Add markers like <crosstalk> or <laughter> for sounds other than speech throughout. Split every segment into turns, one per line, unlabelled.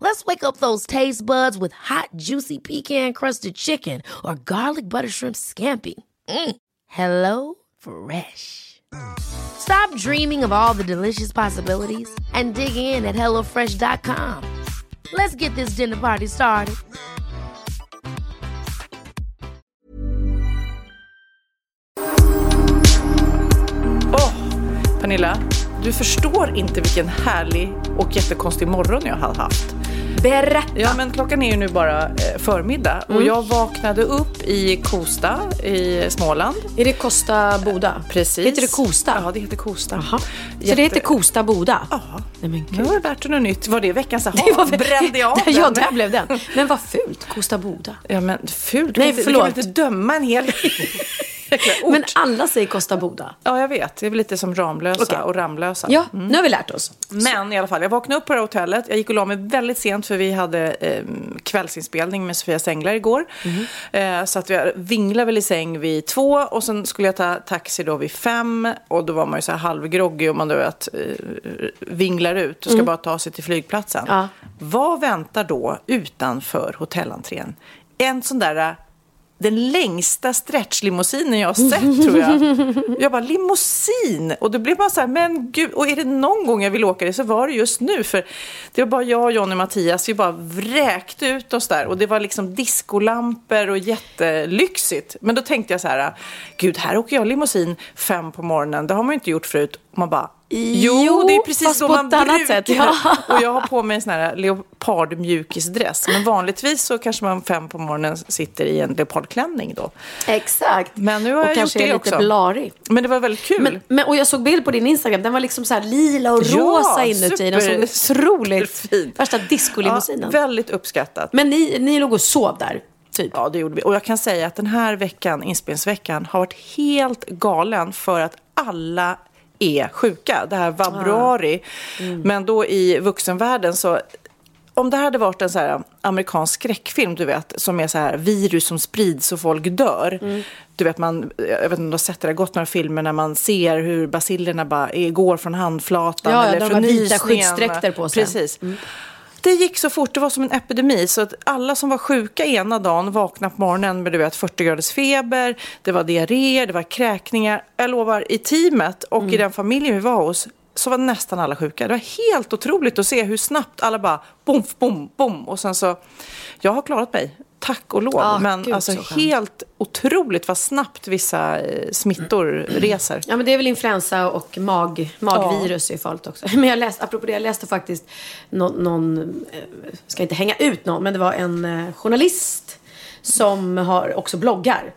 Let's wake up those taste buds with hot, juicy pecan-crusted chicken or garlic butter shrimp scampi. Mm. Hello Fresh. Stop dreaming of all the delicious possibilities and dig in at HelloFresh.com. Let's get this dinner party started.
Åh, Pernilla, du förstår inte vilken härlig och jättekonstig morgon jag har haft.
Berätta!
Ja, men klockan är ju nu bara eh, förmiddag och jag vaknade upp i Kosta i Småland.
Är det Kosta Boda?
Precis.
Heter det Kosta?
Ja, det heter Kosta.
Jaha. Så
Jätte-
det heter Kosta Boda?
Ja.
Nej men
Nu
gud.
har jag lärt dig något nytt. Var det veckans aha? <laughs>
Det var
Brände jag av <laughs>
Ja,
den?
där blev den. Men vad fult. Kosta Boda.
Ja, men fult.
Nej,
förlåt. Du kan inte döma en hel. <laughs>
Men alla säger Kosta Boda.
Ja, jag vet. Det är väl lite som Ramlösa
Okej.
och Ramlösa.
Ja, nu har vi lärt oss.
Men i alla fall, jag vaknade upp på det här hotellet. Jag gick och la mig väldigt sent för vi hade eh, kvällsinspelning med Sofias Änglar igår. Eh, så att jag vinglade väl i säng vid två och sen skulle jag ta taxi då vid fem. Och då var man ju så här halvgroggig och man då vet, eh, vinglar ut och ska bara ta sig till flygplatsen.
Ja.
Vad väntar då utanför hotellentrén? En sån där eh, den längsta stretchlimousinen jag har sett tror jag. <laughs> Jag bara, limousin! Och då blev man så här, men gud, och är det någon gång jag vill åka det så var det just nu. För det var bara jag, Johnny och Mattias, vi bara vräkte ut oss där. Och det var liksom discolampor och jättelyxigt. Men då tänkte jag så här, gud, här åker jag limousin fem på morgonen. Det har man ju inte gjort förut. Och man bara, Jo,
Jo,
det är precis så man brukar.
sätt, ja. <laughs>
Och jag har på mig en sån här leopardmjukisdress. Men vanligtvis så kanske man fem på morgonen sitter i en leopardklänning då.
Exakt.
Men nu har
och
jag
kanske
gjort det
är lite
också.
blarig.
Men det var väldigt kul.
Men, men, och jag såg bild på din Instagram, den var liksom så lila och
Ja,
rosa inuti. Den såg otroligt
superfin. <laughs>
Värsta discolimousinen.
ja, väldigt uppskattat.
men ni, ni låg och sov där, typ?
Ja, det gjorde vi. Och jag kan säga att den här veckan, inspelningsveckan, har varit helt galen för att alla är sjuka. Det här vabruari. Men då i vuxenvärlden så om det här hade varit en så amerikansk skräckfilm, du vet, som är så här virus som sprids och folk dör. Du vet, man, jag vet inte om du har sett det, det har gått några filmer när man ser hur basillerna bara är, går från handflatan
Ja,
eller
de
från
har vita
nysningen.
skyddsdräkter på sig.
Precis. Det gick så fort, det var som en epidemi. Så att alla som var sjuka ena dagen vaknade på morgonen med du vet, 40 graders feber, det var diarréer, det var kräkningar. Jag lovar, i teamet och i den familjen vi var hos så var nästan alla sjuka. Det var helt otroligt att se hur snabbt alla bara bom, bom, bom. Och sen så, jag har klarat mig, tack och lov.
Ah,
Men
gud,
alltså helt otroligt vad snabbt vissa eh, smittor reser.
Ja, men det är väl influensa och mag, magvirus är farligt också. <laughs> Men jag läste, apropå det, jag läste faktiskt någon, någon eh, ska inte hänga ut någon, men det var en eh, journalist som har också bloggar.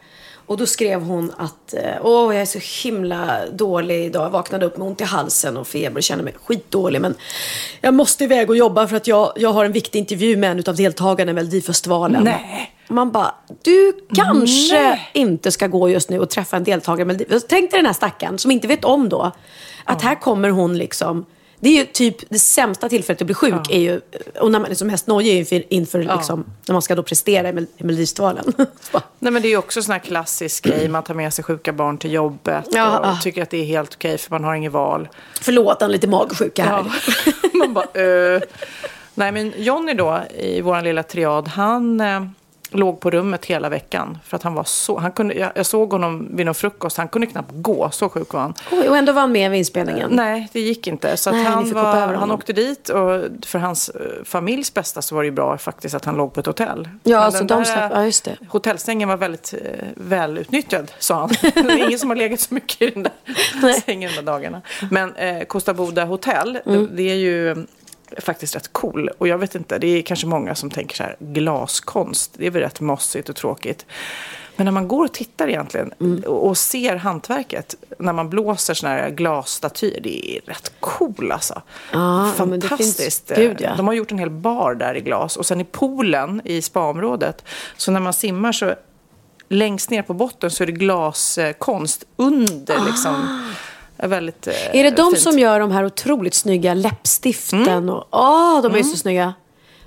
Och då skrev hon att eh, åh, jag är så himla dålig idag. Jag vaknade upp med ont i halsen och feber och känner mig skitdålig. Men jag måste iväg och jobba för att jag, jag har en viktig intervju med en av deltagarna i Melodifestivalen.
Nej.
Man bara, du kanske
Nej.
inte ska gå just nu och träffa en deltagare. Men tänk dig den här stackaren som inte vet om då att här kommer hon liksom. Det är ju typ det sämsta tillfället att bli sjuk. Är ju, och när man är som mest nojig inför, inför liksom, när man ska då prestera i Mel- i Melodifestivalen. <laughs>
Nej men det är ju också sån här klassisk grej, man tar med sig sjuka barn till jobbet
Ja,
och
ah.
tycker att det är helt okej för man har inget val.
Förlåt, han är lite magsjuka här.
Ja. <laughs> man bara, uh. Nej men Jonny då, i vår lilla triad, han eh, låg på rummet hela veckan. För att han var så, han kunde, jag, jag såg honom vid någon frukost, han kunde knappt gå, så sjuk var han.
Oj, och ändå var han med vid inspelningen.
Nej, det gick inte. Så
Nej,
han, var, han åkte dit och för hans eh, familjs bästa så var det ju bra faktiskt att han låg på ett hotell.
Ja,
Men
alltså de slapp, ja just det.
Hotellsängen var väldigt eh, välutnyttjad, sa han. <laughs> Det är ingen som har legat så mycket i den där sängen de dagarna. Men eh, Costa Boda hotell,
Mm.
det, det är ju faktiskt rätt cool. Och jag vet inte, det är kanske många som tänker så här, glaskonst, det är väl rätt mossigt och tråkigt. Men när man går och tittar egentligen
Mm.
och ser hantverket, när man blåser såna här glasstatyer, det är rätt cool alltså.
Det
Fantastiskt.
finns- gud, ja.
De har gjort en hel bar där i glas. Och sen i poolen i spaområdet, så när man simmar så längst ner på botten så är det glaskonst under liksom. Är, väldigt, eh,
Är det de
fint.
som gör de här otroligt snygga läppstiften? Och, åh, de är så snygga.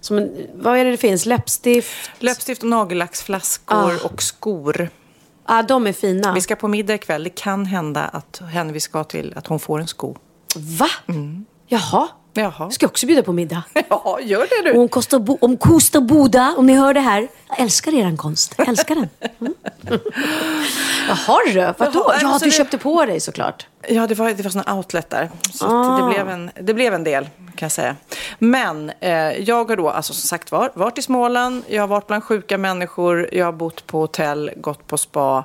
Som en, vad är det det finns? Läppstift?
Läppstift och nagellacksflaskor
Ah.
och skor.
Ja, de är fina.
Vi ska på middag ikväll. Det kan hända att henne vi ska till, att hon får en sko.
Va? Jaha.
Jaha.
Ska jag också bjuda på middag? <laughs>
Ja, gör det
Och
du.
om Kosta, Bo- om Kosta Boda, om ni hör det här. Jag älskar eran konst. Jag älskar den. <laughs> Mm. Jaha du, vadå?
Jaha,
Ja,
alltså
du
det-
köpte på dig såklart.
Ja, det var, det var såna outlet där. Så
Ah.
det, blev en, det blev en del, kan jag säga. Men eh, jag har då, alltså som sagt var, varit i Småland. Jag har varit bland sjuka människor. Jag har bott på hotell, gått på spa.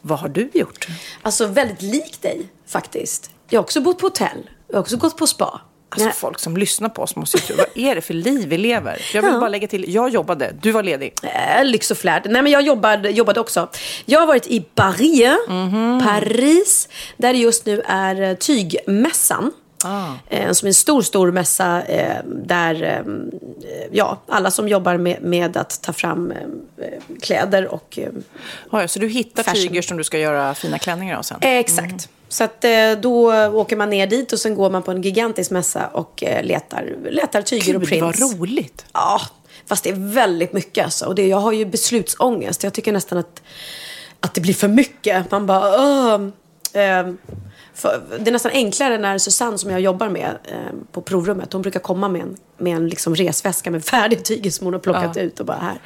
Vad har du gjort?
Alltså väldigt lik dig faktiskt. Jag har också bott på hotell. Jag har också gått på spa.
Alltså
Nej.
folk som lyssnar på oss måste ju tro, vad är det för liv vi lever? Jag vill
Ja.
bara lägga till, jag jobbade, du var ledig.
Äh, lyx och flärd. Nej men jag jobbade, jobbade också. Jag har varit i Paris,
Mhm.
Paris, där det just nu är eh, tygmässan.
Ah.
Eh, som är en stor, stor mässa eh, där eh, ja, alla som jobbar med, med att ta fram eh, kläder och eh,
Ja, så du hittar
Fashion.
tyger som du ska göra fina klänningar av sen?
Eh, Exakt. Så att, eh, då åker man ner dit och sen går man på en gigantisk mässa och eh, letar, letar tyger och
Gud,
prints.
vad roligt.
Ja, fast det är väldigt mycket alltså. Och det, jag har ju beslutsångest. Jag tycker nästan att, att det blir för mycket. Man bara, åh. ehm, för, det är nästan enklare när Susanne som jag jobbar med eh, på provrummet, hon brukar komma med en, med en liksom resväska med <laughs> färdig tyger som hon har plockat ut och bara här.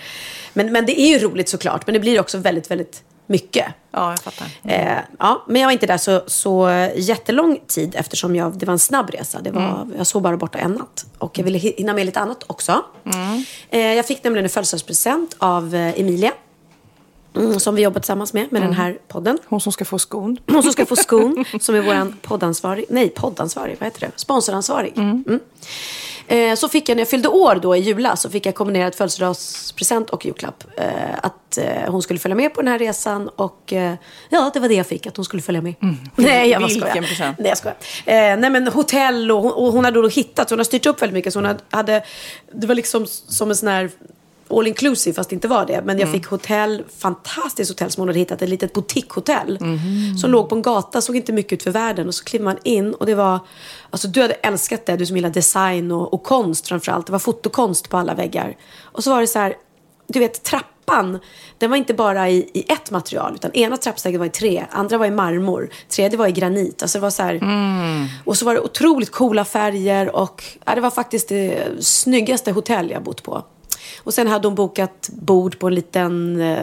Men, men det är ju roligt såklart, men det blir också väldigt, väldigt mycket.
Ja, jag fattar.
Eh, ja, men jag var inte där så, så jättelång tid eftersom jag, det var en snabb resa. Det var, Jag såg bara borta en natt. Och jag ville hi- hinna med lite annat också. Eh, jag fick nämligen en födelsedagspresent av eh, Emilia. Mm, som vi jobbar tillsammans med, med den här podden.
Hon som ska få skon. <laughs>
Hon som ska få skon, som är vår poddansvarig. Nej, poddansvarig, vad heter det? Sponsoransvarig. Mm. Eh, så fick jag, när jag fyllde år då i julas, så fick jag kombinerat födelsedagspresent och julklapp. Eh, att eh, hon skulle följa med på den här resan och eh, ja, det var det jag fick, att hon skulle följa med. <laughs> Nej, jag bara
Vilken
skojar.
present?
Nej, jag skojar. Eh, nej, men hotell och hon, och hon hade då hittat, hon har styrt upp väldigt mycket. Så hon hade, hade det var liksom som en sån här all inclusive fast det inte var det. Men jag fick hotell, fantastiskt hotell som hon hade hittat. Ett litet boutiquehotell. Som låg på en gata, såg inte mycket ut för världen. Och så kliver man in och det var, alltså du hade älskat det, du som gillar design och, och konst framförallt. Det var fotokonst på alla väggar. Och så var det så här, du vet trappan, den var inte bara i, i ett material. Utan ena trappsteget var i tre, andra var i marmor, tredje var i granit. Alltså det var så här, Och så var det otroligt coola färger och ja, det var faktiskt det snyggaste hotell jag bott på. Och sen hade hon bokat bord på en liten, eh,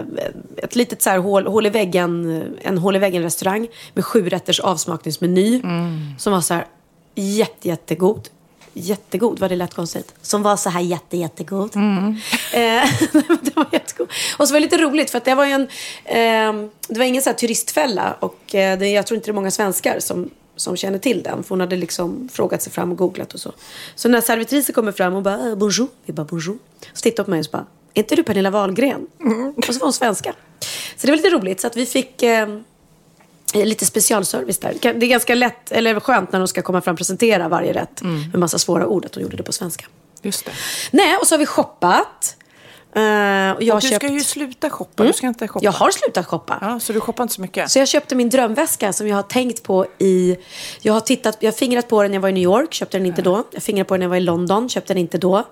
ett litet så här hål, hål i väggen, en hål i väggen restaurang med sju rätters avsmakningsmeny. Som var så här jätte, jättegod. Jättegod, var det lätt konstigt? Som var så här jätte, jättegod. Eh, <laughs> det var jättegod. Och så var det lite roligt för att det var ju en, eh, det var ingen så här turistfälla och eh, det, jag tror inte det är många svenskar som som känner till den. För hon hade liksom frågat sig fram och googlat och så. Så när servitrisen kommer fram och bara äh, bonjour. Vi bara bonjour. Så tittar hon på mig och så bara, är inte du Pernilla Wahlgren? Och så var hon svenska. Så det var lite roligt. Så att vi fick eh, lite specialservice där. Det är ganska lätt, eller skönt när de ska komma fram och presentera varje rätt. Med massa svåra ord att de gjorde det på svenska.
Just det.
Nej, och så har vi shoppat. Eh, och jag har
Du
köpt...
ska ju sluta shoppa. Du ska inte shoppa.
Jag har slutat shoppa.
Ja, så du shoppar inte så mycket?
Så jag köpte min drömväska som jag har tänkt på i... Jag har tittat, jag har fingrat på den när jag var i New York, köpte den inte då. Jag fingrade på den när jag var i London, köpte den inte då.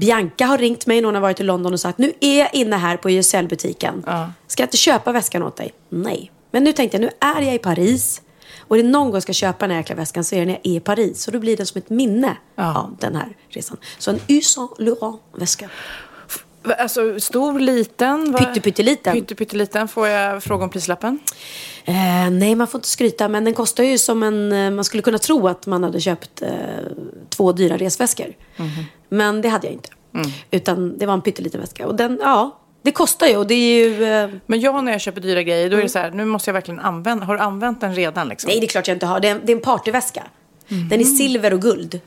Bianca har ringt mig när hon har varit i London och sagt nu är jag inne här på YSL-butiken. Ska jag inte köpa väskan åt dig? Nej. Men nu tänkte jag, nu är jag i Paris. Och är det någon gång jag ska köpa den här jäkla väskan så är det när jag är i Paris. Så då blir det som ett minne av den här resan. Så en Yves Saint Laurent-väska.
Alltså stor, liten? va?
Pytte-pytteliten.
Pytte-pytteliten. Får jag fråga om prislappen?
Eh, nej, man får inte skryta, men den kostar ju som en... eh, Man skulle kunna tro att man hade köpt eh, två dyra resväskor. Men det hade jag inte. Utan det var en pytteliten väska. Och den, ja, det kostar ju och det är ju... Eh,
Men jag när jag köper dyra grejer, då är det så här, nu måste jag verkligen använda. Har du använt den redan liksom?
nej, det är klart jag inte har. Det är, en- det är en partyväska. Den är silver och guld.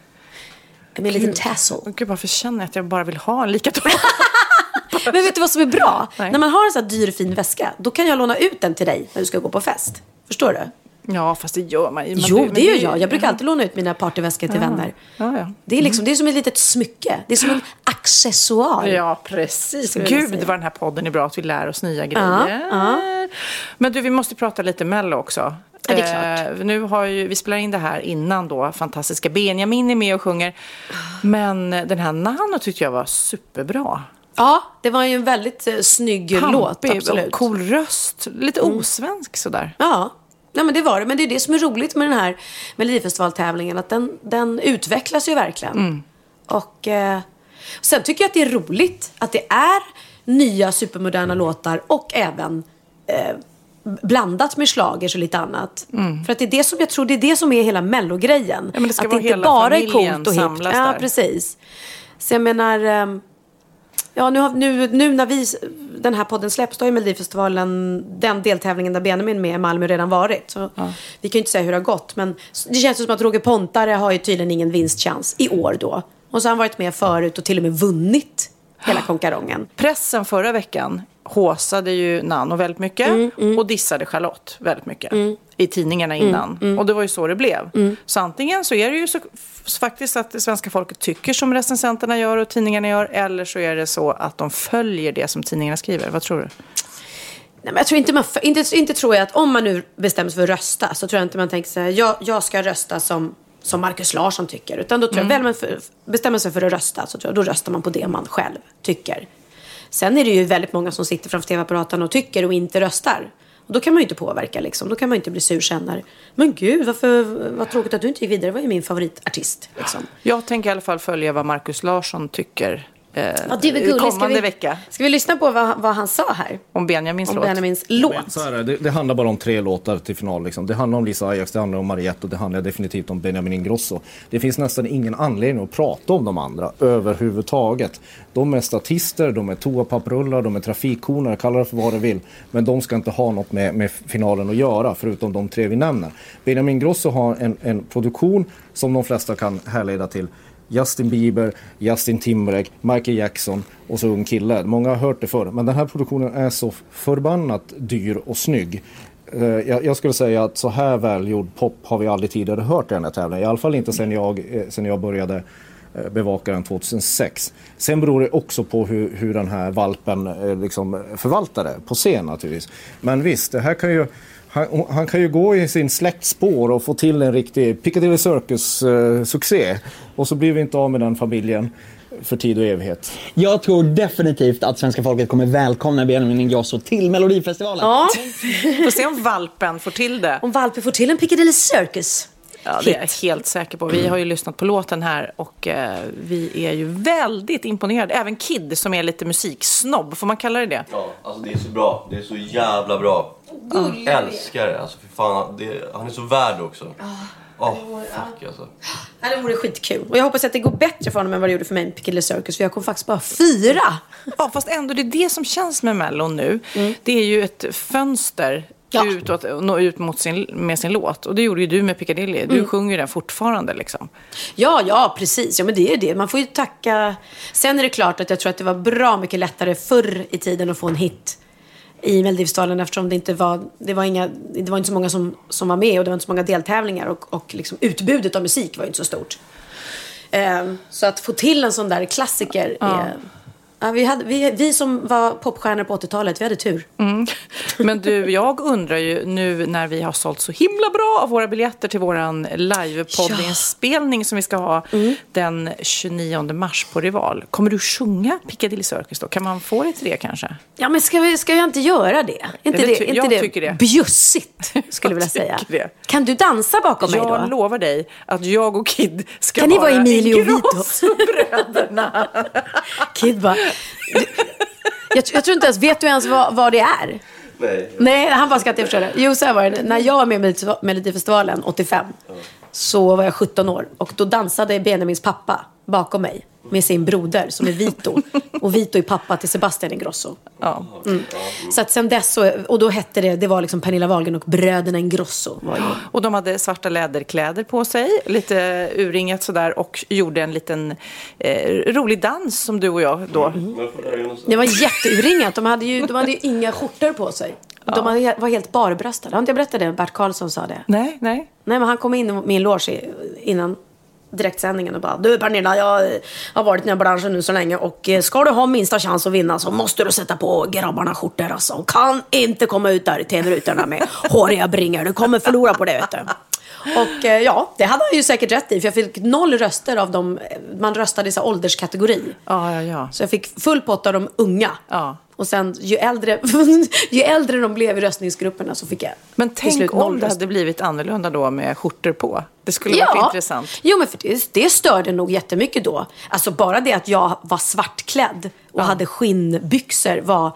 Med en liten tassel.
Gud, varför känner jag att jag bara vill ha en likadan? <laughs>
Men vet du vad som är bra? <laughs>
Nej.
När man har en sån här dyr fin väska, då kan jag låna ut den till dig när du ska gå på fest. Förstår du?
ja, fast det gör man ju.
Jo, det gör jag. Jag brukar alltid låna ut mina partyväskor till vänner.
Ja, ja.
Det är, liksom, det är som ett litet smycke. Det är som en <gasps> accessoar.
Ja, precis. Gud, vad den här podden är bra att vi lär oss nya grejer. Men du, vi måste prata lite Mello också.
Ja, det är klart.
Eh, nu har ju, vi spelar in det här innan då, fantastiska Benjamin är med och sjunger. Men den här Nano tyckte jag var superbra.
Ja, det var ju en väldigt eh, snygg låt.
Pampig
Absolut.
och cool röst. Lite osvensk sådär.
Ja, Nej, men det var det. Men det är det som är roligt med den här Melodifestivaltävlingen. Att den, den utvecklas ju verkligen.
Mm.
Och eh, sen tycker jag att det är roligt att det är nya supermoderna låtar och även eh, blandat med schlagers och lite annat. För att det är det som jag tror det är det som är hela mellogrejen.
Mm. Ja, men det
att
vara
inte bara är coolt och hippt. Ja, precis. Så jag menar... ehm, Ja, nu, har, nu, nu när vi, den här podden släpps, då har ju Melodifestivalen, den deltävlingen där Benjamin är med i Malmö redan varit. Så Vi kan ju inte säga hur det har gått, men det känns som att Roger Pontare har ju tydligen ingen vinstchans i år då. Och så har han varit med förut och till och med vunnit hela konkarongen.
Pressen förra veckan håsade ju Nano väldigt mycket
Mm,
och dissade Charlotte väldigt mycket i tidningarna innan.
mm.
Och det var ju så det blev. Så antingen så är det ju så, faktiskt att det svenska folket tycker som recensenterna gör och tidningarna gör eller så är det så att de följer det som tidningarna skriver. Vad tror du?
Nej, men jag tror inte, man, inte, inte tror jag att om man nu bestämmer sig för att rösta så tror jag inte man tänker så här, jag, jag ska rösta som, som Markus Larsson tycker. Utan då tror jag, väl man för, bestämmer sig för att rösta så tror jag, då röstar man på det man själv tycker. Sen är det ju väldigt många som sitter framför tv-apparaten och tycker och inte röstar. Och då kan man ju inte påverka liksom. Då kan man ju inte bli sur senare. men gud varför, vad tråkigt att du inte gick vidare, det var ju min favoritartist. Liksom.
Jag tänker i alla fall följa vad Markus Larsson tycker eh,
Ja, det är väl gulligt. Ska
kommande
vi,
vecka
Ska vi lyssna på vad, vad han sa här?
om Benjamins
Om
låt.
Benjamins låt.
Så här är det, det, det handlar bara om tre låtar till final. Liksom. Det handlar om Lisa Ajax, det handlar om Mariette och det handlar definitivt om Benjamin Ingrosso. Det finns nästan ingen anledning att prata om de andra överhuvudtaget. De är statister, de är toapapprullar, de är trafikkoner, kalla det för vad du vill. Men de ska inte ha något med, med finalen att göra, förutom de tre vi nämner. Benjamin Ingrosso har en, en produktion som de flesta kan härleda till Justin Bieber, Justin Timberlake, Michael Jackson och så ung kille. Många har hört det förr, men den här produktionen är så förbannat dyr och snygg. Eh, jag, skulle säga att så här välgjord pop har vi aldrig tidigare hört i den här tävlingen. I alla fall inte sen jag, eh, sen jag började eh, bevaka den 2006. Sen beror det också på hur, hur den här valpen liksom förvaltar det på scen naturligtvis. Men visst, det här kan ju han, han kan ju gå i sin släktspår och få till en riktig Piccadilly Circus-succé. och så blir vi inte av med den familjen för tid och evighet.
Jag tror definitivt att svenska folket kommer välkomna Benjamin Ingrosso till Melodifestivalen.
Ja, <laughs>
Får se om valpen får till det.
om Valpe får till en Piccadilly Circus.
Ja, det är jag helt säker på. Vi har ju lyssnat på låten här och eh, vi är ju väldigt imponerade. Även Kid som är lite musiksnobb, får man kalla det det?
Ja, alltså det är så bra. Det är så jävla bra. Jag älskar det. Alltså för fan, det, han är så värd också. Åh, fuck alltså.
Det vore skitkul. Och jag hoppas att det går bättre för honom än vad det gjorde för mig med Piccadilly Circus. För jag kom faktiskt bara fyra.
Ja, fast ändå det är det som känns med Mellon nu. Det är ju ett fönster
Ja.
ut och att nå ut mot sin, med sin låt. Och det gjorde ju du med Piccadilly. Du sjunger ju den fortfarande liksom.
Ja, ja, precis. Ja, men det är det. Man får ju tacka. Sen är det klart att jag tror att det var bra mycket lättare förr i tiden att få en hit i Melodifestivalen eftersom det inte var, det var, inga, det var inte så många som, som var med och det var inte så många deltävlingar och, och liksom utbudet av musik var inte så stort. Ehm, så att få till en sån där klassiker är, ja, vi, hade, vi, vi som var popstjärnor på 80-talet, vi hade tur.
Men du, jag undrar ju nu när vi har sålt så himla bra av våra biljetter till våran livepoddinspelning som vi ska ha den 29 mars på Rival. Kommer du sjunga Piccadilly Circus då? Kan man få det till det kanske?
Ja, men ska, vi, ska jag inte göra det? Inte det,
ty-
inte
jag
det
tycker det.
bjussigt, skulle <laughs> jag vilja säga.
det.
Kan du dansa bakom mig då?
Jag lovar dig att jag och Kid ska
Kan ni vara
vara
Emilio Vito? <laughs> Kid bara... Jag, jag tror inte ens... Vet du ens vad, vad det är?
Nej.
Nej, han bara skrattar. Jag förstår det. Jo, så här var det. När jag var med i Melodif- Melodifestivalen 85 så var jag 17 år. Och då dansade Benjamins pappa bakom mig. Med sin broder som är Vito. och Vito är pappa till Sebastian Ingrosso.
Ja.
Mm. Så att sen dess, så, och då hette det, det var liksom Pernilla Wahlgren och bröderna Ingrosso. Var ju.
Och de hade svarta läderkläder på sig, lite urringat sådär och gjorde en liten eh, rolig dans som du och jag då.
Det var jätteuringat. De hade ju, de hade ju inga skjortor på sig. De hade, var helt barbröstade. Har inte jag berättat det? Bert Karlsson sa det.
Nej, nej.
Nej, men han kom in i min loge innan direktsändningen och bara Du Pernilla, jag har varit i den här branschen nu så länge och eh, ska du ha minsta chans att vinna så måste du sätta på grabbarna skjortor alltså. Kan inte komma ut där i tv-rutorna med <laughs> håriga bringar. Du kommer förlora på det vet du. Och eh, ja, det hade han ju säkert rätt i för jag fick noll röster av dem. Man röstade i så ålderskategori.
Ja, ja, ja.
Så jag fick full pott av de unga.
Ja.
Och sen ju äldre, <laughs> ju äldre de blev i röstningsgrupperna så fick jag
Men
till slut
tänk om det hade blivit annorlunda då med skjortor på. Det skulle varit intressant.
Jo, men för det, det störde nog jättemycket då. Alltså bara det att jag var svartklädd och hade skinnbyxor var...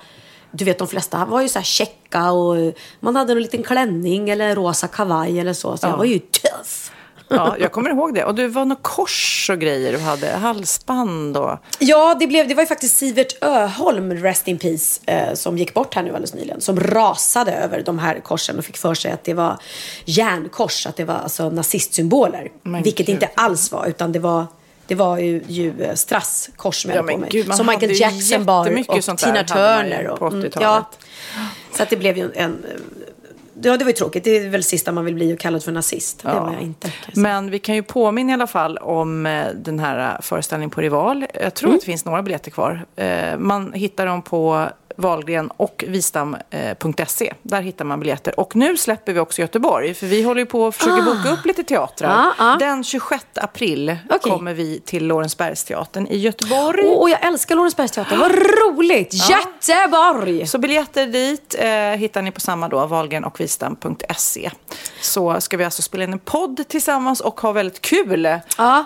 Du vet de flesta var ju så här checka och man hade en liten klänning eller en rosa kavaj eller så. Så jag var ju tuff.
Ja, jag kommer ihåg det. Och du var något kors och grejer du hade. Halsband och...
Ja, det, blev, det var ju faktiskt Sivert Öholm, Rest in Peace, eh, som gick bort här nu alldeles nyligen. Som rasade över de här korsen och fick för sig att det var järnkors, att det var alltså nazistsymboler.
Men
vilket
gud.
inte alls var, utan det var det var ju, ju eh, Strass-kors med
Ja,
på mig.
gud, man
som Michael Jackson bar och Tina Turner. Och, mm,
80-talet.
ja, så att det blev ju en... en Ja, det var ju tråkigt. Det är väl sista man vill bli och kallad för nazist. Det var jag inte. jag.
Men vi kan ju påminna i alla fall om eh, den här eh, föreställningen på Rival. Jag tror
Mm.
att det finns några biljetter kvar. Eh, Man hittar dem på Valgren och Vistam.se. Där hittar man biljetter. Och nu släpper vi också Göteborg. För vi håller ju på att försöka boka upp lite teatrar.
Ah, ah.
Den 26 april
Okej.
kommer vi till Lorensbergsteatern i Göteborg.
Åh, jag älskar Lorensbergsteatern. Vad roligt! Göteborg!
Så biljetter dit eh, hittar ni på samma då, Valgren och Vistam.se. Så ska vi alltså spela in en podd tillsammans och ha väldigt kul.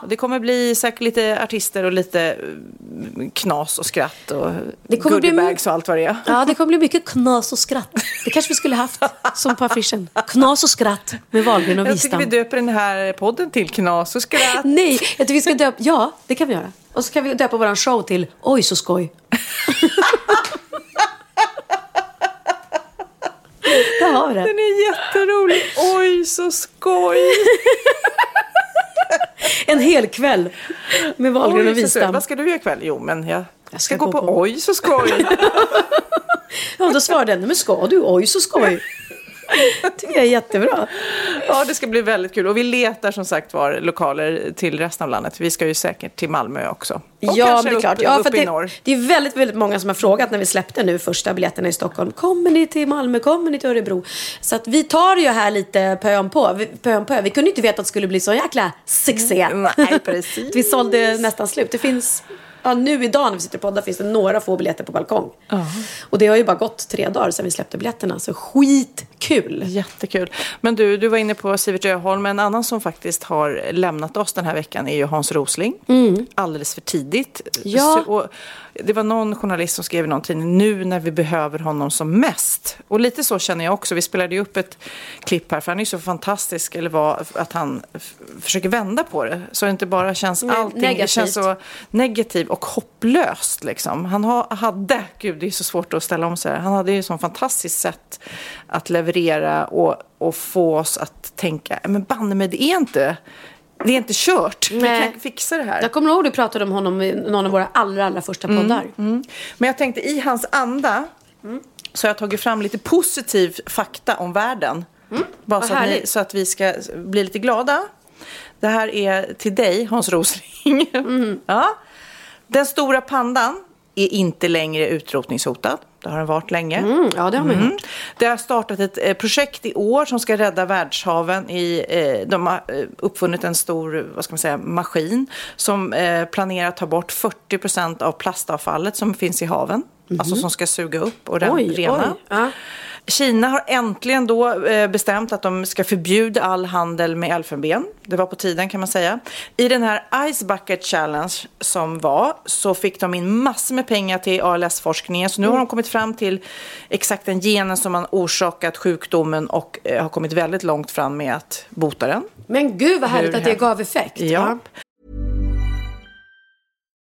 Och Det kommer bli säkert lite artister och lite eh, knas och skratt och goodiebags och allt vad det är.
Ja, det kommer bli mycket knas och skratt. Det kanske vi skulle haft som på affischen. Knas och skratt med Wahlgren och
Jag tycker
Wistam.
vi döper den här podden till Knas och skratt. <laughs>
Nej, jag tycker vi ska döpa... Ja, det kan vi göra. Och så kan vi döpa vår show till Oj så skoj. <laughs> Där har vi det.
Den är jätterolig. Oj, så skoj! <laughs> <laughs>
En hel kväll med Wahlgren och. Wistam.
Vad ska du göra ikväll? Jo, men jag,
Jag
ska, gå på, Oj, så skoj. <laughs>
Ja, då svarade den, men ska du? Oj så skoj. <laughs> tycker jag är jättebra.
Ja, det ska bli väldigt kul. Och vi letar som sagt var lokaler till resten av landet. Vi ska ju säkert till Malmö också. Och
Ja, det är klart.
Upp,
Ja, för det, det är väldigt, väldigt många som har frågat när vi släppte nu första biljetterna i Stockholm. Kommer ni till Malmö? Kommer ni till Örebro? Så att vi tar det ju här lite pö om på. Vi, pö om pö. Vi kunde inte veta att det skulle bli så jäkla succé.
Nej, precis. <laughs>
vi sålde nästan slut. Det finns... Ja, nu idag när vi sitter och poddar finns det några få biljetter på balkong. Och det har ju bara gått tre dagar sedan vi släppte biljetterna. Så skitkul!
Jättekul. Men du, du var inne på Sivert Öholm. En annan som faktiskt har lämnat oss den här veckan är ju Hans Rosling. Alldeles för tidigt.
Mm. Ja.
Så, och det var någon journalist som skrev i någon tidning, nu när vi behöver honom som mest. Och lite så känner jag också. Vi spelade ju upp ett klipp här, för han är så fantastisk, eller var, att han försöker vända på det. Så det inte bara känns
Nej,
allting, det
negativt.
känns så negativt och hopplöst liksom. Han ha, hade, gud det är så svårt att ställa om sig här. Han hade ju sånt fantastiskt sätt att leverera och, och få oss att tänka, men banne mig det är inte, det är inte kört.
Nej.
Vi kan fixa det här.
Jag kommer ihåg du pratade om honom i någon av våra allra, allra första poddar.
Men jag tänkte i hans anda så har jag tagit fram lite positiv fakta om världen. Bara
Mm. Vad
så att, ni, så att vi ska bli lite glada. Det här är till dig, Hans Rosling.
Mm. <laughs>
ja. Den stora pandan är inte längre utrotningshotad. Det har den varit länge.
Mm, ja, det har man
Mm.
hört.
Det har startat ett eh, projekt i år som ska rädda världshaven. I, eh, de har eh, uppfunnit en stor vad ska man säga, maskin som eh, planerar att ta bort 40 procent av plastavfallet som finns i haven. Alltså som ska suga upp och
Mhm. Oj,
rena.
oj. Ja.
Kina har äntligen då eh, bestämt att de ska förbjuda all handel med elfenben. Det var på tiden kan man säga. I den här Ice Bucket Challenge som var så fick de in massor med pengar till ALS-forskningen. Så nu har de kommit fram till exakt den genen som har orsakat sjukdomen och eh, har kommit väldigt långt fram med att bota den.
Men gud vad härligt
Hur
att det gav effekt.
Ja.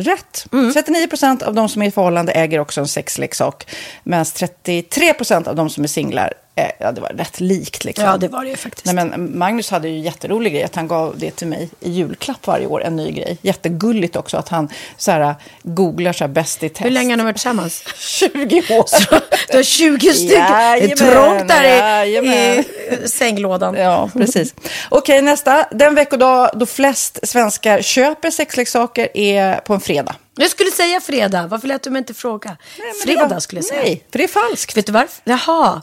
Rätt. Mm. 39 procent av de som är i förhållande äger också en sexleksak. Medan 33 procent av de som är singlar Eh, ja, det var rätt likt. Liksom.
Ja, det var det ju faktiskt.
Nej, men Magnus hade ju jätterolig grej att han gav det till mig i julklapp varje år, en ny grej. Jättegulligt också att han så här, googlar så här, bäst i test.
Hur länge har ni varit tillsammans? <laughs>
20 år. Så,
du har 20 stycken. Jajamän, det är trångt där i, i <laughs> sänglådan.
Ja, precis. Okej, nästa. Den veckodag då flest svenskar köper sexleksaker är på en fredag.
Jag skulle säga fredag. Varför lät du mig inte fråga? Nej, fredag var, skulle jag säga.
Nej, för det är falskt.
Vet du varför? Jaha.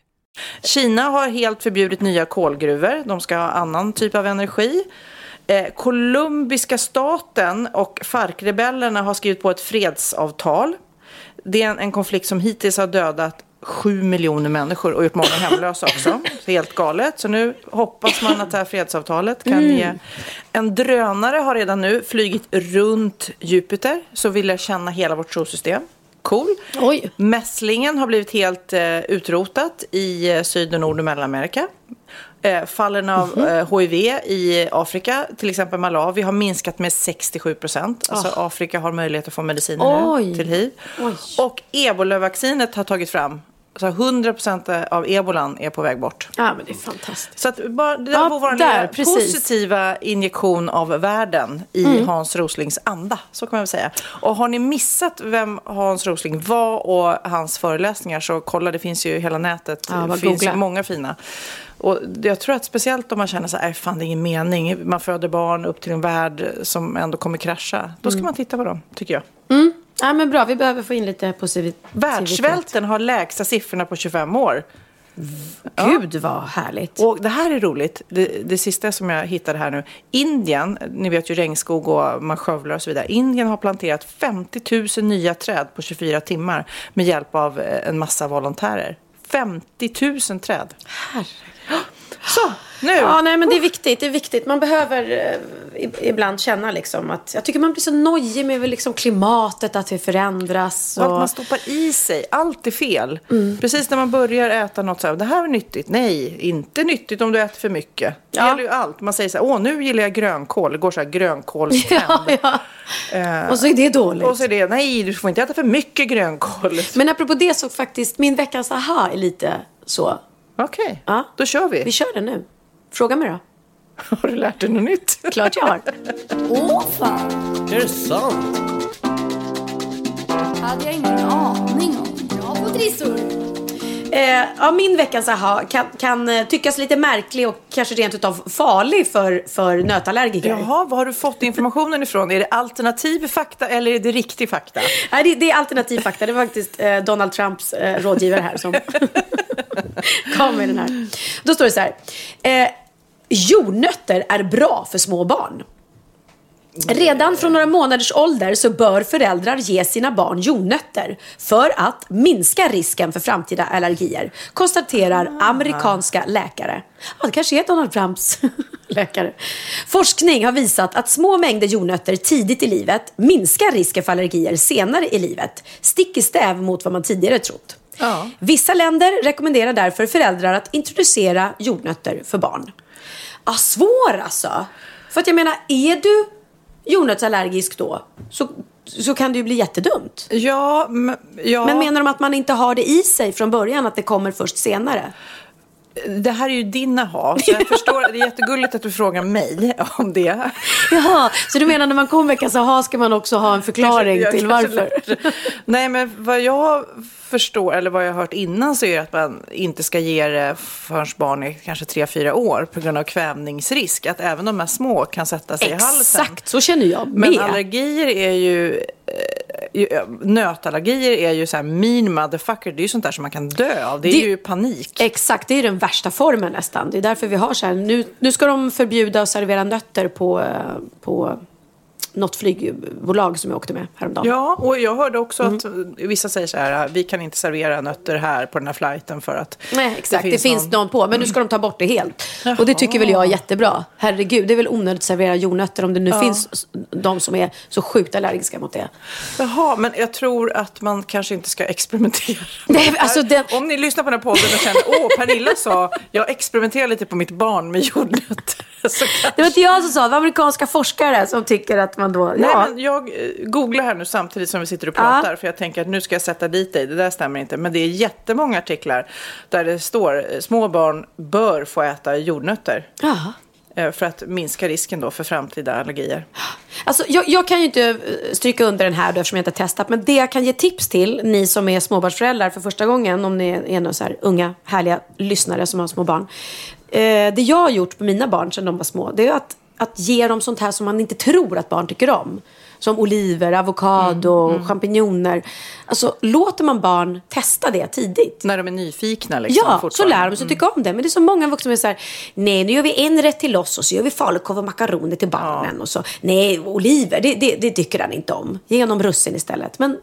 Kina har helt förbjudit nya kolgruvor. De ska ha annan typ av energi. Eh, colombiska staten och FARC-rebellerna har skrivit på ett fredsavtal. Det är en, en konflikt som hittills har dödat sju miljoner människor och gjort många hemlösa också. <laughs> Helt galet. Så nu hoppas man att det här fredsavtalet kan mm. ge... En drönare har redan nu flygit runt Jupiter, så vill jag känna hela vårt solsystem.
Cool.
Oj.
Mässlingen har blivit helt eh, utrotat i eh, Syd-, Nord och Mellanamerika. Eh, fallen av
Mhm.
eh, HIV i Afrika, till exempel Malawi, har minskat med 67 procent. Alltså Afrika har möjlighet att få mediciner.
Oj.
nu till hiv.
Oj.
Och ebolavaccinet har tagit fram. Så 100 procent av ebolan är på väg bort.
Ja, men det är fantastiskt.
Så att bara, det där
Ja,
var vår
där,
positiva injektion av världen i
Mm.
Hans Roslings anda. Så kan man väl säga. Och har ni missat vem Hans Rosling var och hans föreläsningar så kolla, det finns ju hela nätet.
Ja,
det finns
googla.
många fina. Och jag tror att speciellt om man känner så här, "Äh, fan det är ingen mening. Man föder barn upp till en värld som ändå kommer krascha. Då ska
Mm.
man titta på dem, tycker jag.
Ja, men bra. Vi behöver få in lite positivitet.
Världssvälten har lägsta siffrorna på 25 år.
Gud vad härligt.
Och det här är roligt. Det, det sista som jag hittade här nu. Indien, ni vet ju regnskog och man skövlar och så vidare. Indien har planterat 50 000 nya träd på 24 timmar med hjälp av eh, en massa volontärer. 50 000 träd. Så, nu.
Ja, nej, men det är viktigt. Det är viktigt. Man behöver eh, ibland känna liksom att jag tycker man blir så nojig med liksom klimatet, att det förändras.
Och att man stoppar i sig. Allt är fel. Precis när man börjar äta något så här, det här är nyttigt. Nej, inte nyttigt om du äter för mycket. Det
Ja.
gäller ju allt. Man säger så här, åh nu gillar jag grönkål. Det går så här <laughs> grönkålstrend.
ja, ja. Och så är det dåligt.
Och så är det, nej du får inte äta för mycket grönkål. <laughs>
Men apropå det så faktiskt, min veckans aha är lite så.
Okej,
Ja.
då kör vi.
Vi kör det nu. Fråga mig då. <laughs>
Har du lärt dig något nytt?
Klart jag har.
Åh fan,
Är det sant?
hade jag ingen aning om. Bra på trissor.
Eh, ja, min veckans aha kan, kan eh, tyckas lite märklig och kanske rent utav farlig för, för nötallergiker.
Jaha, var har du fått informationen ifrån? Är det alternativ fakta eller är det riktig fakta?
Nej, det, det är alternativ fakta. Det var faktiskt eh, Donald Trumps eh, rådgivare här som <laughs> <laughs> kom med den här. Då står det så här. Eh, jordnötter är bra för små barn. Redan från några månaders ålder så bör föräldrar ge sina barn jordnötter för att minska risken för framtida allergier, konstaterar amerikanska läkare. Ja, det kanske är Donald Trumps <laughs> läkare. Forskning har visat att små mängder jordnötter tidigt i livet minskar risken för allergier senare i livet, stick i stäv mot vad man tidigare trott.
Ja.
Vissa länder rekommenderar därför föräldrar att introducera jordnötter för barn. Ah, svår alltså! För att jag menar, är du jordnötsallergisk då så, så kan det ju bli jättedumt.
Ja, men, ja.
Men menar de att man inte har det i sig från början, att det kommer först senare?
det här är ju din aha, så jag <laughs> förstår. Det är jättegulligt att du frågar mig om det.
Jaha, så du menar när man kommer veckan så ha, ska man också ha en förklaring till
jag kanske
varför?
Nej, men vad jag förstår, eller vad jag har hört innan, så är det att man inte ska ge det förrän barn är kanske 3-4 år på grund av kvävningsrisk. Att även de här små kan sätta sig i halsen.
Exakt, så känner jag
Men
med.
allergier är ju... eh, Nötallergier är ju så här mean motherfucker. Det är ju sånt där som man kan dö av. Det är
Det-
ju panik.
Exakt, det är den värsta formen nästan. Det är därför vi har så här, nu, nu ska de förbjuda att servera nötter på, eh, på något flygbolag som jag åkte med häromdagen.
Ja, och jag hörde också att
Mm.
vissa säger så här, vi kan inte servera nötter här på den här flighten för att
Nej, exakt. Det finns, någon... på. Men nu ska de ta bort det helt. Och det tycker väl jag är jättebra. Herregud, det är väl onödigt att servera jordnötter om det nu finns s- de som är så sjukt allergiska mot det.
Jaha, men jag tror att man kanske inte ska experimentera. <laughs>
Nej, alltså den-
Om ni lyssnar på den här podden och känner, åh, Pernilla sa, jag experimenterar lite på mitt barn med jordnötter. <laughs> Kanske...
Det var inte jag som sa det, var amerikanska forskare som tycker att man då...
Nej,
Ja,
men jag eh, googlar här nu samtidigt som vi sitter och pratar. För jag tänker att nu ska jag sätta dit dig. Det där stämmer inte. Men det är jättemånga artiklar där det står eh, små barn bör få äta jordnötter.
ja.
eh, För att minska risken då för framtida allergier.
Alltså, jag, jag kan ju inte stryka under den här då, eftersom jag inte har testat. Men det jag kan ge tips till, ni som är småbarnsföräldrar för första gången, om ni är några så här unga, härliga lyssnare som har små barn. Eh, det jag har gjort på mina barn sedan de var små, det är att, att ge dem sånt här som man inte tror att barn tycker om. Som oliver, avokado, champinjoner. Alltså, låter man barn testa det tidigt.
När de är nyfikna liksom.
Ja, så lär de sig tycka om det. Men det är så många vuxna som är så här, nej nu gör vi en rätt till oss och så gör vi falukorv och makaroner till barnen. Och så, nej, oliver, det, det, det tycker han inte om. Ge honom russin istället. Men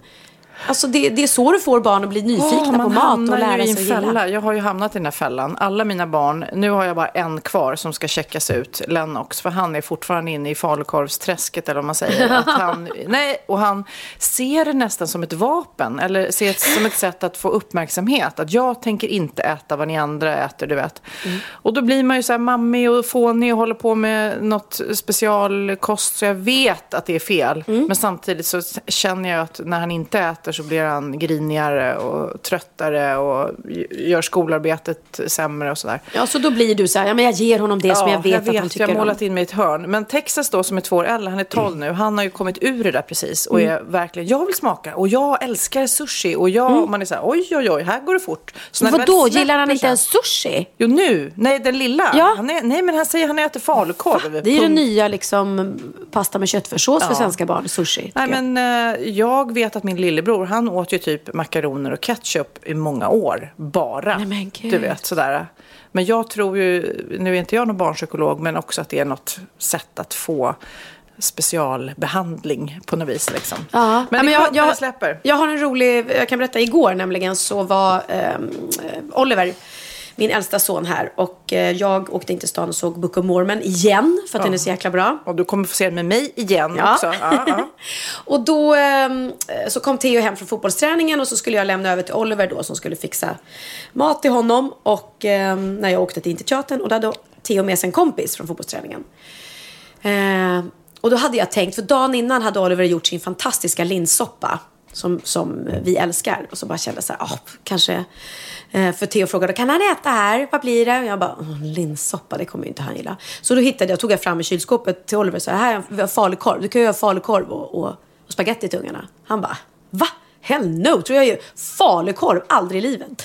Alltså det, det är så du får barn att bli nyfikna
Åh,
på mat och lära sig
en
att gilla.
fälla. Jag har ju hamnat i den här fällan. Alla mina barn, nu har jag bara en kvar som ska checkas ut, Lennox, för han är fortfarande inne i falukorvsträsket eller vad man säger. <laughs> Att han, nej, och han ser det nästan som ett vapen, eller ser det som ett sätt att få uppmärksamhet. Att jag tänker inte äta vad ni andra äter, du vet.
Mm.
Och då blir man ju så här mammig och fånig och håller på med något specialkost, så jag vet att det är fel.
Mm.
Men samtidigt så känner jag att när han inte äter så blir han grinigare och tröttare och gör skolarbetet sämre och sådär.
Ja, så då blir du så här, ja men jag ger honom det som jag vet, att han tycker
Jag har målat in mig i ett hörn. Men Texas då, som är två år äldre, han är 12 nu, han har ju kommit ur det där precis. Och
Mm.
är verkligen, jag vill smaka och jag älskar sushi. Och jag, man är så här, oj, oj, oj, här går det fort. Så när det
Vadå, gillar han inte ens sushi?
Jo, nu. Nej, den lilla.
Ja.
Han är, nej, men han säger han äter falukorv.
Det är ju det
Punkt.
nya liksom, pasta med köttfärssås för
Ja.
svenska barn, sushi.
Nej,
jag.
men eh, jag vet att min lillebror, han åt ju typ makaroner och ketchup i många år. Bara.
Nej, men
du vet, sådär. Men jag tror ju, nu är inte jag någon barnpsykolog, men också att det är något sätt att få specialbehandling på något vis. Liksom.
Ja,
Men skönt när det släpper.
Jag har en rolig, jag kan berätta, igår nämligen så var eh, Oliver, min äldsta son här och eh, jag åkte in till stan och såg Book of Mormon igen för att den är så jäkla bra.
Och du kommer få se den med mig igen
Ja.
också. Ja, ja. <laughs>
Och då ehm, så kom Theo hem från fotbollsträningen och så skulle jag lämna över till Oliver då som skulle fixa mat till honom. Och ehm, när jag åkte till Interteatern och då hade Theo med sig en kompis från fotbollsträningen. Eh, och då hade jag tänkt, för dagen innan hade Oliver gjort sin fantastiska linssoppa. Som, som vi älskar. Och så bara kände jag så här, oh, kanske. Eh, för Theo frågade, kan han äta här? Vad blir det? Och jag bara, linssoppa, det kommer ju inte han gilla. Så då hittade jag, tog jag fram i kylskåpet till Oliver, och här, här vi har falukorv. Du kan ju göra falukorv och, och, och spagetti till ungarna. Han bara, va? Hell no, tror jag ju. Falukorv, aldrig i livet.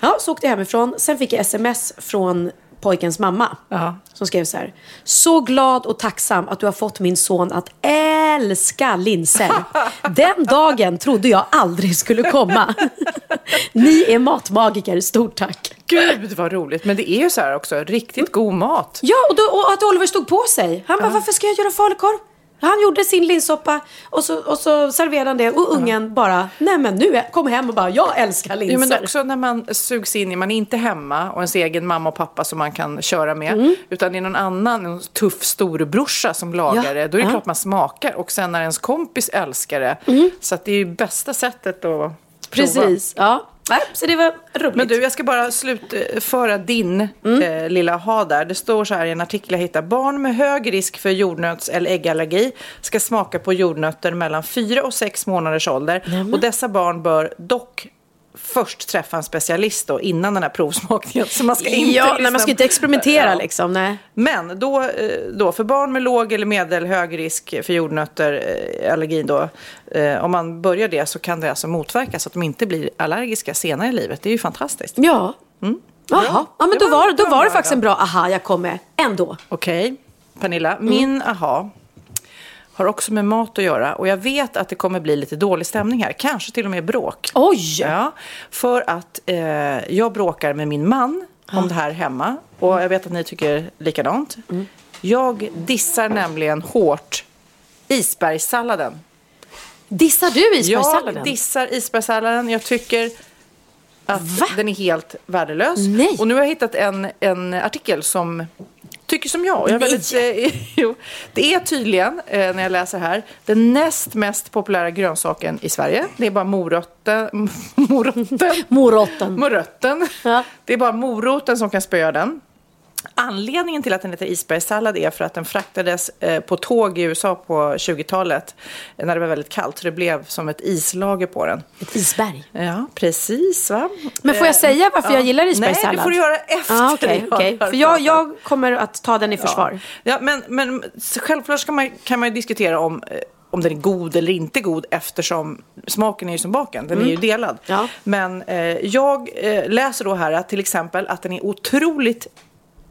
Ja, så åkte jag hemifrån. Sen fick jag sms från pojkens mamma.
Ja.
Som skrev så här. Så glad och tacksam att du har fått min son att älska linser. <laughs> Den dagen trodde jag aldrig skulle komma. <laughs> Ni är matmagiker, stort tack.
Gud vad roligt. Men det är ju så här också, riktigt god mat.
Ja, och, då, och att Oliver stod på sig. Han bara, varför ska jag göra falukorv? Han gjorde sin linssoppa och så, och så serverade han det och ungen bara, nej men nu kom hem och bara, jag älskar linser.
Jo, men också när man sugs in i, man är inte hemma och ens egen mamma och pappa som man kan köra med.
Mm.
Utan det är någon annan, en tuff storebrorsa som lagar
Ja,
det. Då är det
ja.
klart man smakar. Och sen när ens kompis älskar det. Så att det är ju bästa sättet att prova.
Precis, ja. Nej, så det var roligt.
Men du, jag ska bara slutföra din
Mm.
eh, lilla ha där. Det står så här i en artikel jag hittade. Barn med hög risk för jordnöts eller äggallergi ska smaka på jordnötter mellan 4 och 6 månaders ålder. Och dessa barn bör dock först träffa en specialist då, innan den här provsmakningen. Så man ska inte
ja,
lyssna
nej, man ska inte experimentera
Ja.
liksom. Nej.
Men då, eh, då för barn med låg eller medel hög risk för jordnötter, eh, allergin då, eh, om man börjar det så kan det alltså motverka så att de inte blir allergiska senare i livet. Det är ju fantastiskt.
Ja. Jaha, ja, men då
var-
då
var
det faktiskt en bra aha jag kom med ändå.
Okej, Pernilla. Min aha har också med mat att göra. Och jag vet att det kommer bli lite dålig stämning här. Kanske till och med bråk.
Oj!
Ja, för att eh, jag bråkar med min man om det här hemma. Och jag vet att ni tycker likadant. Jag dissar nämligen hårt isbergssalladen.
Dissar du isbergssalladen?
Jag dissar isbergssalladen. Jag tycker att
Va?
den är helt värdelös.
Nej.
Och nu har jag hittat en, en artikel som tycker som jag. jag är väldigt, eh, <laughs> jo, det är tydligen, eh, när jag läser här, den näst mest populära grönsaken i Sverige. Det är bara morötten. <laughs> Morotten.
Morotten.
Morötten.
Ja.
Det är bara moroten som kan spöa den. Anledningen till att den heter isbergssallad är för att den fraktades eh, på tåg i USA på 20-talet eh, när det var väldigt kallt. Så det blev som ett islager på den.
Ett isberg.
Ja, precis va.
Men får jag
Eh,
säga varför jag gillar isbergssallad?
Nej, det får du göra efter.
Ah, Okej,
jag
okej.
har
För jag, jag kommer att ta den i försvar.
Ja, men, men självklart ska man, kan man ju diskutera om, om den är god eller inte god eftersom smaken är ju som baken, den är ju delad.
Ja.
Men eh, jag läser då här att till exempel att den är otroligt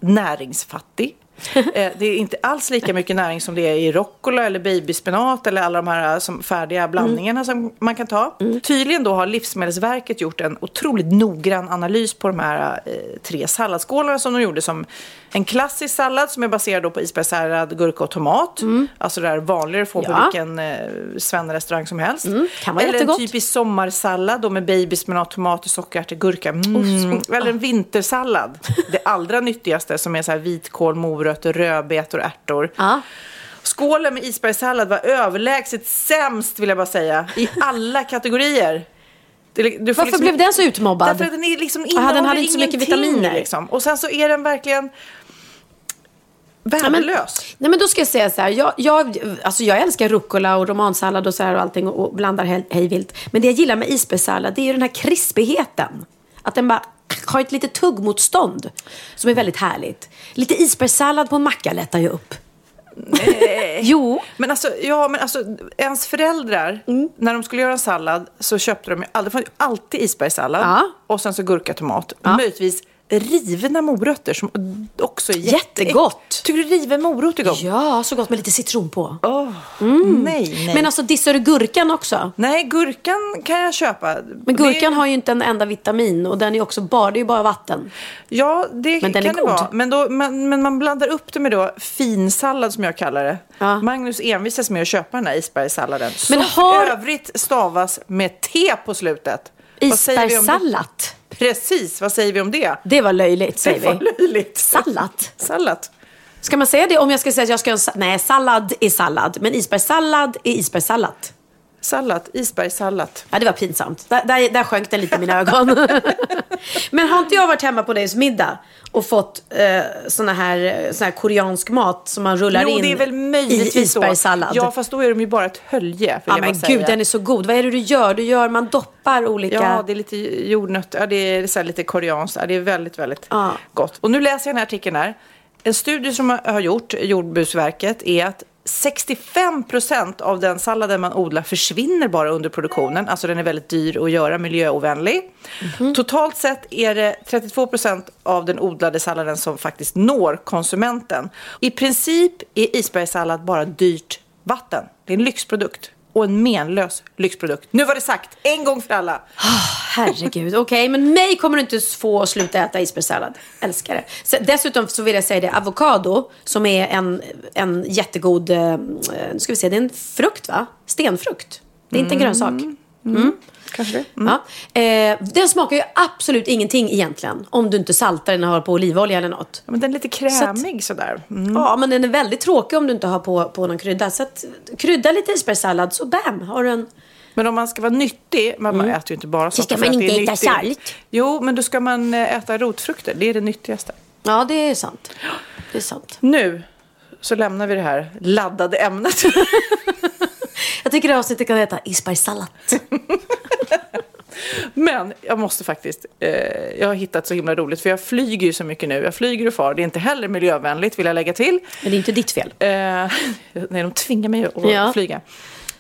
näringsfattig. Eh, det är inte alls lika mycket näring som det är i rucola eller babyspenat eller alla de här eh, som färdiga blandningarna som man kan ta. Tydligen då har Livsmedelsverket gjort en otroligt noggrann analys på de här eh, tre salladsskålarna som de gjorde som en klassisk sallad som är baserad på isbergssallad, gurka och tomat. Alltså det där vanligare får på
Ja.
vilken eh, svennrestaurang som helst.
kan vara
eller
jättegott.
en typisk sommarsallad då med babyspenat, tomater, sockerärtor, gurka. Mm. Eller en vintersallad. Det allra nyttigaste som är så här vitkål, morötter, rödbetor, ärtor.
Ja.
Skålen med isbergssallad var överlägset sämst vill jag bara säga. I alla kategorier. Det-
Varför blev den så utmobbad?
Därför att den är liksom
Aha, den hade
innehåller
inte så mycket vitaminer.
Liksom. Och sen så är den verkligen värdelös.
Nej men då ska jag säga så här. Jag, jag, alltså jag älskar rucola och romansallad och så här och allting och, och blandar hej, hej vilt. Men det jag gillar med isbergssallad det är ju den här krispigheten. Att den bara har ett litet tuggmotstånd som är väldigt härligt. Lite isbergssallad på en macka lättar ju upp. <laughs> jo.
Men alltså, ja, men alltså, ens föräldrar,
Mm.
när de skulle göra en sallad så köpte de ju alltid, alltid isbergssallad
Ja.
och sen så gurka, tomat. Möjligtvis rivna morötter som också är jätte-
Jättegott.
Tycker du riven morot är gott?
Ja, så gott med lite citron på.
Åh, Nej, nej.
Men alltså dissar du gurkan också?
nej, gurkan kan jag köpa.
Men gurkan
det,
har ju inte en enda vitamin och den är också bara, det är ju bara vatten.
Ja, det
Men den
kan
är
det
god.
vara. Men, då, men, men man blandar upp det med då finsallad som jag kallar det.
Ja.
Magnus envisas med att köpa den här isbergssalladen.
Men
som
har-
för övrigt stavas med T på slutet. Det?
Isbergssallad.
Precis, vad säger vi om det?
Det var löjligt säger
Det var
vi.
löjligt.
Sallad.
Sallad.
Ska man säga det om jag ska säga att jag ska ha en sa- Nej, sallad är sallad. Men isbergssallad är isbergssallad.
Sallad, isbergssallad.
Ja, det var pinsamt. Där, där, där sjönk den lite i mina ögon. <laughs> Men har inte jag varit hemma på deras middag och fått eh, såna här, sån här koreansk mat som man rullar
Jo,
in
det är väl möjligtvis
i isbergssallad?
Ja, fast då är de ju bara ett hölje,
Ja, men gud,
säga.
den är så god. Vad är det du gör? Du gör, man doppar olika...
Ja, det är lite jordnötter, ja, det är så lite koreanskt. Ja, det är väldigt, väldigt
Ja.
gott. Och nu läser jag den här artikeln här. En studie som har- har gjort, Jordbruksverket, är att 65 procent av den salladen man odlar försvinner bara under produktionen. Alltså den är väldigt dyr att göra, miljöovänlig.
Mhm.
Totalt sett är det 32 procent av den odlade salladen som faktiskt når konsumenten. I princip är isbergssallad bara dyrt vatten. Det är en lyxprodukt. Och en menlös lyxprodukt. Nu var det sagt, en gång för alla.
Ah, herregud, okej. men mig kommer du inte få att sluta äta isbergssallad. Älskar det. Så, dessutom så vill jag säga det, avokado som är en, en jättegod, eh, nu ska vi se, det är en frukt va? Stenfrukt. Det är inte en grönsak. Mm.
Kanske det.
Ja. Eh, den smakar ju absolut ingenting egentligen. Om du inte saltar den och har på olivolja eller något.
Ja, men den är lite krämig sådär. Mm.
Ja, men den är väldigt tråkig om du inte har på, på någon krydda. Så att, krydda lite isbergssallad så bam, har du en...
Men om man ska vara nyttig, man, man äter ju inte bara
Så
saker
ska man
att
inte äta salt.
Jo, men då ska man eh, äta rotfrukter. Det är det nyttigaste.
Ja, det är sant. Det är sant.
Nu så lämnar vi det här laddade ämnet. <laughs>
Jag tycker det avsnittet kan heta isbergssallad. <laughs>
Men jag måste faktiskt, eh, jag har hittat så himla roligt för jag flyger ju så mycket nu. Jag flyger och far, det är inte heller miljövänligt vill jag lägga till.
Men det är inte ditt fel.
Eh, <laughs> nej, de tvingar mig att
Ja.
flyga.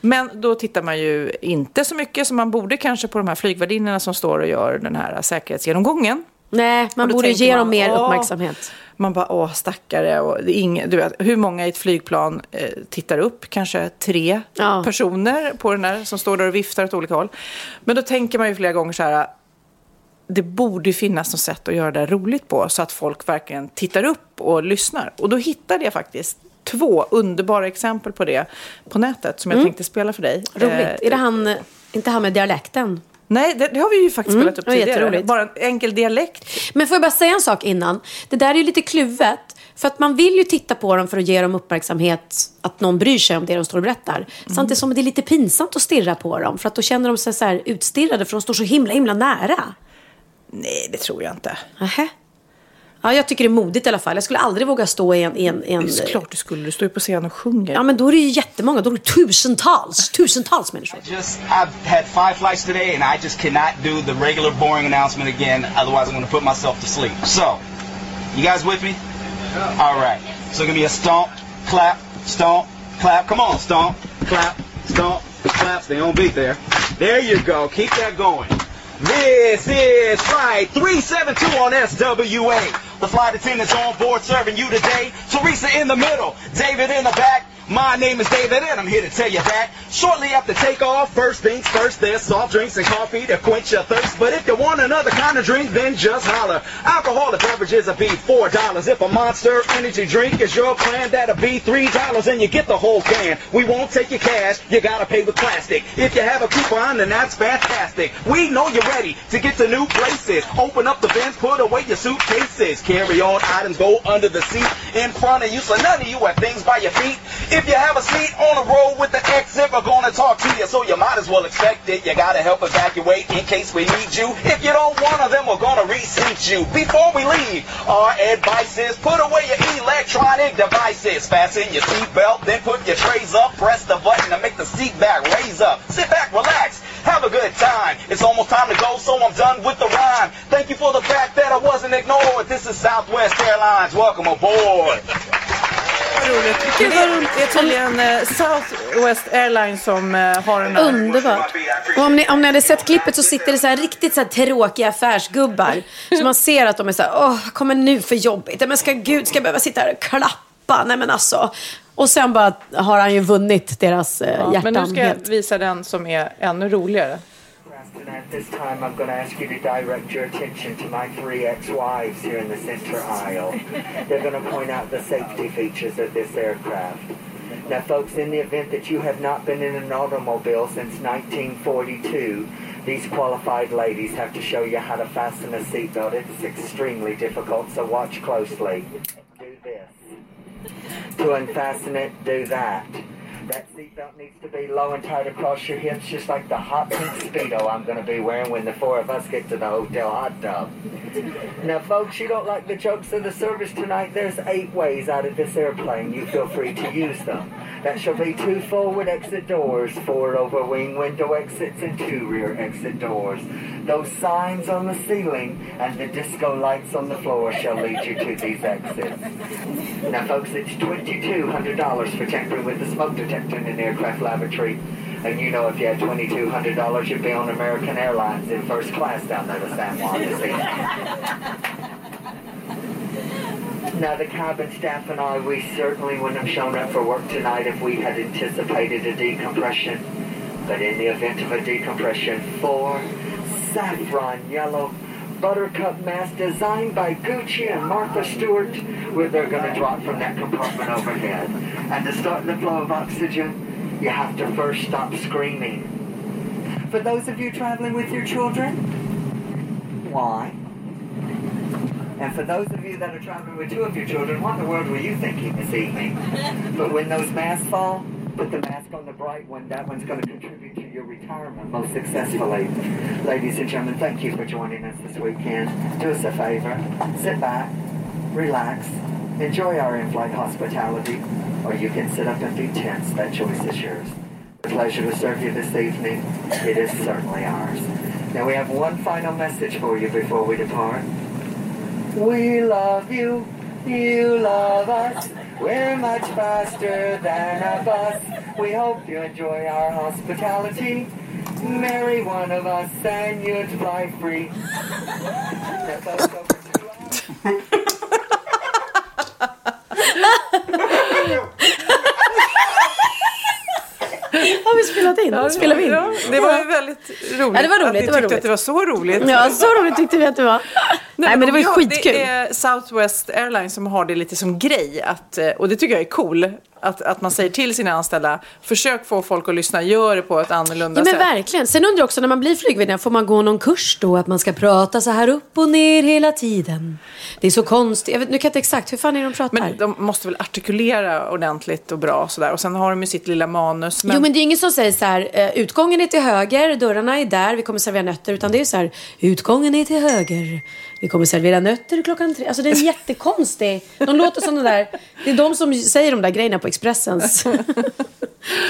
Men då tittar man ju inte så mycket som man borde kanske på de här flygvärdinnorna som står och gör den här säkerhetsgenomgången.
Nej, man borde ge
man,
dem mer
åh,
uppmärksamhet.
Man bara, åh stackare. Och det är ingen, du vet, hur många i ett flygplan eh, tittar upp? Kanske tre
Ja.
personer på den där som står där och viftar åt olika håll. Men då tänker man ju flera gånger så här. Det borde finnas något sätt att göra det roligt på så att folk verkligen tittar upp och lyssnar. Och då hittade jag faktiskt två underbara exempel på det på nätet som jag tänkte spela för dig.
Mm. Roligt.
Eh,
är det han, inte han med dialekten?
Nej, det, det har vi ju faktiskt
Mm,
spelat upp tidigare. Bara en enkel dialekt.
Men får jag bara säga en sak innan? Det där är ju lite kluvet. För att man vill ju titta på dem för att ge dem uppmärksamhet, att någon bryr sig om det de står och berättar. Samtidigt som det är lite pinsamt att stirra på dem, för att då känner de sig så här utstirrade, för de står så himla, himla nära.
Nej, det tror jag inte.
Nähä. Ja, jag tycker det är modigt i alla fall. Jag skulle aldrig våga stå i en... i en, i en
Det är klart du skulle. Du står ju på scen och sjunger.
Ja, men då är det ju jättemånga. Då är det tusentals, tusentals människor.
Just, I've had five flights today, and I just cannot do the regular boring announcement again. Otherwise, I'm going to put myself to sleep. So, you guys with me? All right. So, give me a stomp, clap, stomp, clap. Come on, stomp, clap, stomp, clap. Stay on beat there. There you go. Keep that going. This is Flight 372 on SWA The flight attendants on board serving you today. Teresa in the middle, David in the back. My name is David and I'm here to tell you that shortly after takeoff, first things first, there's soft drinks and coffee to quench your thirst. But if you want another kind of drink, then just holler. Alcoholic beverages will be four dollars. If a monster energy drink is your plan, that'll be three dollars and you get the whole can. We won't take your cash, you gotta pay with plastic. If you have a coupon, then that's fantastic. We know you're ready to get to new places. Open up the bins, put away your suitcases. Carry on items, go under the seat in front of you, so none of you have things by your feet. You have a seat on the road with the exit, we're gonna talk to you, so you might as well expect it. You gotta help evacuate in case we need you. If you don't want them, we're gonna reseat you. Before we leave, our advice is put away your electronic devices. Fasten your seatbelt, then put your trays up. Press the button to make the seat back raise up. Sit back, relax, have a good time. It's almost time to go, so I'm done with the rhyme. Thank you for the fact that I wasn't ignored. This is Southwest Airlines. Welcome aboard.
Roligt. Det är, det är tydligen eh, Southwest Airlines som eh, har den här.
Underbart. Och om ni, om ni hade sett klippet så sitter det så här riktigt så här tråkiga affärsgubbar. Så man ser att de är så här, åh, vad kommer nu för jobbigt? Men ska Gud, ska jag behöva sitta här och klappa? Nej men alltså. Och sen bara har han ju vunnit deras eh,
Ja,
hjärtan
men nu ska jag visa den som är ännu roligare.
And at this time, I'm going to ask you to direct your attention to my three ex-wives here in the center aisle. They're going to point out the safety features of this aircraft. Now, folks, in the event that you have not been in an automobile since 1942, these qualified ladies have to show you how to fasten a seatbelt. It's extremely difficult, so watch closely. Do this. To unfasten it, do that. That seatbelt needs to be low and tight across your hips, just like the hot pink Speedo I'm going to be wearing when the four of us get to the hotel hot tub. Now, folks, you don't like the jokes of the service tonight? There's eight ways out of this airplane. You feel free to use them. That shall be two forward exit doors, four over wing window exits, and two rear exit doors. Those signs on the ceiling and the disco lights on the floor shall lead you to these exits. Now, folks, it's $2,200 for tampering with the smoke detector in an aircraft lavatory. And you know if you had $2,200, you'd be on American Airlines in first class down there to San Juan this evening. <laughs> Now, the cabin staff and I, we certainly wouldn't have shown up for work tonight if we had anticipated a decompression. But in the event of a decompression, four saffron yellow buttercup masks designed by Gucci and Martha Stewart, where they're going to drop from that compartment overhead. And to start the flow of oxygen, you have to first stop screaming. For those of you traveling with your children, why? And for those of you that are traveling with two of your children, what in the world were you thinking this evening? <laughs> But when those masks fall, put the mask on the bright one. That one's going to contribute to your retirement most successfully. Ladies and gentlemen, thank you for joining us this weekend. Do us a favor. Sit back, relax, enjoy our in-flight hospitality, or you can sit up and be tense. That choice is yours. A pleasure to serve you this evening. It is certainly ours. Now we have one final message for you before we depart. We love you, you love us. We're much faster than a bus. We hope you enjoy our hospitality. Marry one of us and you'd fly free.
Har vi spelat in?
Ja,
Spelar vi in?
Ja, det var väldigt roligt.
Ja, det var roligt,
Att ni
det var
tyckte
roligt.
att det var så roligt.
Ja, så roligt tyckte vi att det var. Nej, men det var ju skitkul.
Det är Southwest Airlines som har det lite som grej. Att, eh, och det tycker jag är cool. Att, att man säger till sina anställda, försök få folk att lyssna, gör det på ett annorlunda
Ja men
sätt.
verkligen. Sen undrar jag också när man blir flygvärdinna, får man gå någon kurs då? Att man ska prata så här upp och ner hela tiden. Det är så konstigt. Jag vet, nu kan jag inte exakt, hur fan är det de pratar?
Men de måste väl artikulera ordentligt och bra sådär. Och sen har de ju sitt lilla manus. Men...
Jo men det är ingen som säger så här, eh, utgången är till höger, dörrarna är där, vi kommer servera nötter. Utan det är så här, utgången är till höger, vi kommer servera nötter klockan tre. Alltså det är <laughs> jättekonstigt. De låter som de där, det är de som säger de där grejerna på Expressens. <laughs>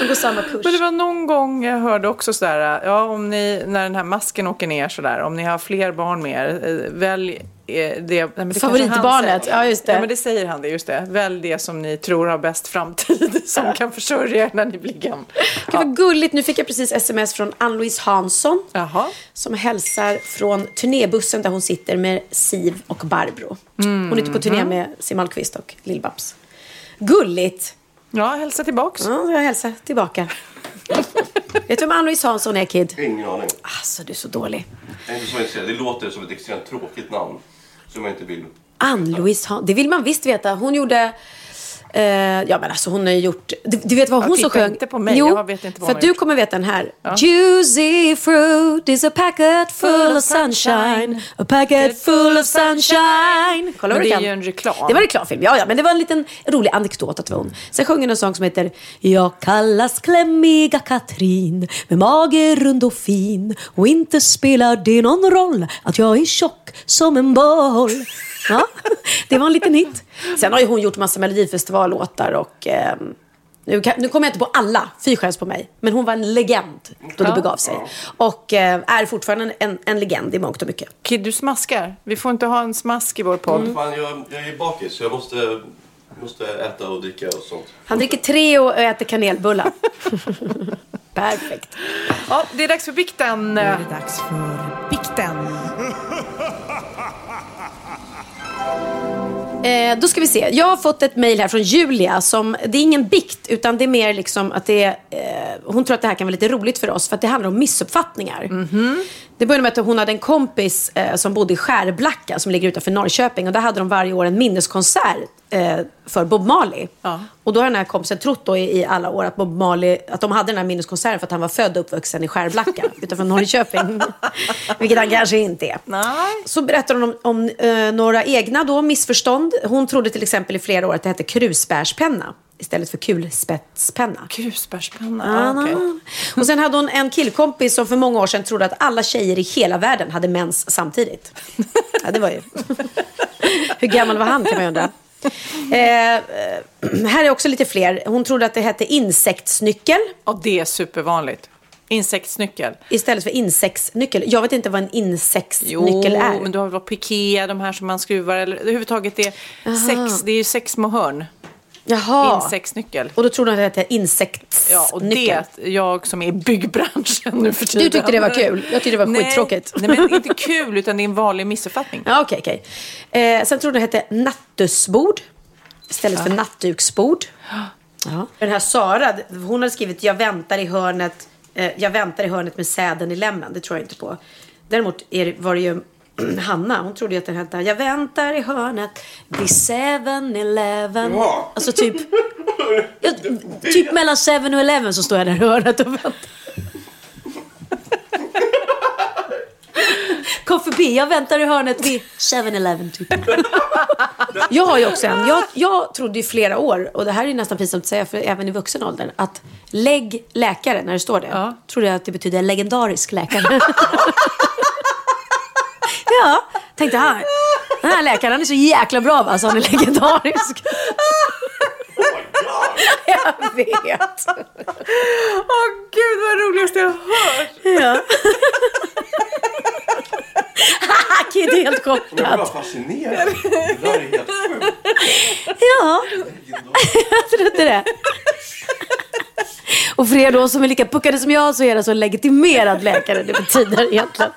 De går samma kurs.
Men det var någon gång jag hörde också sådär, ja om ni, när den här masken åker ner sådär, om ni har fler barn med er, eh, välj det, nej, men det
Favoritbarnet,
han säger.
ja, just det.
Ja men det säger han det, just det. Välj det som ni tror har bäst framtid, <laughs> som kan försörja er när ni blir gamla.
Det var gulligt. Nu fick jag precis sms från Ann-Louise Hansson.
Jaha.
Som hälsar från turnébussen där hon sitter med Siv och Barbro. Hon är ute på turné
Mhm.
med Siw Malmkvist och Lill-Babs. Gulligt.
Ja, hälsa tillbaks.
Ja, jag hälsar tillbaka. Vet du vem Ann-Louise Hansson är, Kid?
Ingen aning.
Alltså, du är så dålig.
Jag är inte så intresserad. Det låter som ett extremt tråkigt namn. Som jag inte vill.
Ann-Louise Hansson. Det vill man visst veta. Hon gjorde... Eh, ja men alltså hon har ju gjort... Du, du vet vad
Ja,
hon som sjöng?
inte på mig,
Jo,
jag vet inte vad
för
hon
du
gjort.
kommer veta den här. Juicy fruit is a packet full of sunshine. A packet full of sunshine. Kolla
Men det är ju en reklam.
Det var en reklamfilm, ja, ja. Men det var en liten rolig anekdot att det var hon. Sen sjöng hon en sång som heter Jag kallas klämmiga Katrin med mage rund och fin och inte spelar det någon roll att jag är tjock som en boll. Ja, det var en liten hit. Sen har ju hon gjort massa Melodifestivallåtar och ehm, nu, kan, nu kommer jag inte på alla, fy skäms på mig. Men hon var en legend då det begav sig. Och eh, är fortfarande en, en, en legend i mångt och mycket.
Kid, du smaskar. Vi får inte ha en smask i vår podd.
Mm.
Fan, jag, jag är bakis så jag måste, måste äta och dricka och sånt.
Han dricker tre och äter kanelbullar. <laughs> Perfekt.
Ja, det är dags för bikten.
Nu är det dags för bikten.
Eh, då ska vi se. Jag har fått ett mejl här från Julia. Som, det är ingen bikt, utan det är mer liksom att det är, eh, hon tror att det här kan vara lite roligt för oss. För att det handlar om missuppfattningar. Mhm. Det började med att hon hade en kompis eh, som bodde i Skärblacka som ligger utanför Norrköping. Och där hade de varje år en minneskonsert eh, för Bob Marley. Och då har den här kompisen trott då i, i alla år att Bob Marley, att de hade den här minneskonserten för att han var född och uppvuxen i Skärblacka <laughs> utanför Norrköping. Vilket han kanske inte är. Så berättar hon om, om eh, några egna då, missförstånd. Hon trodde till exempel i flera år att det hette krusbärspenna istället för kulspetspenna.
Krusbärspenna,
Ah,
okej.
Och sen hade hon en killkompis som för många år sedan trodde att alla tjejer i hela världen hade mens samtidigt. <laughs> Ja, det var ju... Hur gammal var han kan man undra. Eh, eh, här är också lite fler. Hon trodde att det hette insektsnyckel.
Ja, det är supervanligt. Insektsnyckel.
Istället för insektsnyckel. Jag vet inte vad en insektsnyckel
jo,
är.
men du har väl Piqué, de här som man skruvar, eller överhuvudtaget det är
Aha.
sex, det är ju sex små hörn.
Jaha.
Insektsnyckel.
Och då trodde hon att det hette insektsnyckel.
Ja, och det, jag som är i byggbranschen nu för tiden.
Du tyckte det var kul? Jag tyckte det var
Nej,
skittråkigt.
Nej, men inte kul, utan det är en vanlig missuppfattning.
Ja, okej, okej. Eh, sen hon att det hette nattusbord. Istället för nattduksbord. Ja. Den här Sara, hon hade skrivit jag väntar i hörnet, eh, jag väntar i hörnet med säden i lämmen. Det tror jag inte på. Däremot är, var det ju <clears throat> Hanna, hon trodde att den hette Jag väntar i hörnet vid 7-Eleven.
Ja.
Alltså typ, <laughs> ja, typ mellan 7 och Eleven så står jag där i hörnet och väntar. <laughs> Kom förbi, jag väntar i hörnet vid 7-Eleven typ. <laughs> Jag har ju också en. Jag, jag trodde i flera år, och det här är nästan pinsamt att säga för även i vuxen ålder, att lägg läkare, när det står det, ja. trodde jag att det betyder legendarisk läkare. Ja, tänkte han. Den här läkaren han är så jäkla bra va, så han är legendarisk. jag vet.
Åh gud vad roligast jag hört.
Ja. <laughs> Kid är helt
Jag blir bara
chockad.
fascinerad. Det där är helt sjukt.
Ja, jag trodde det. Och för er då som är lika puckade som jag så är det så en legitimerad läkare det betyder egentligen.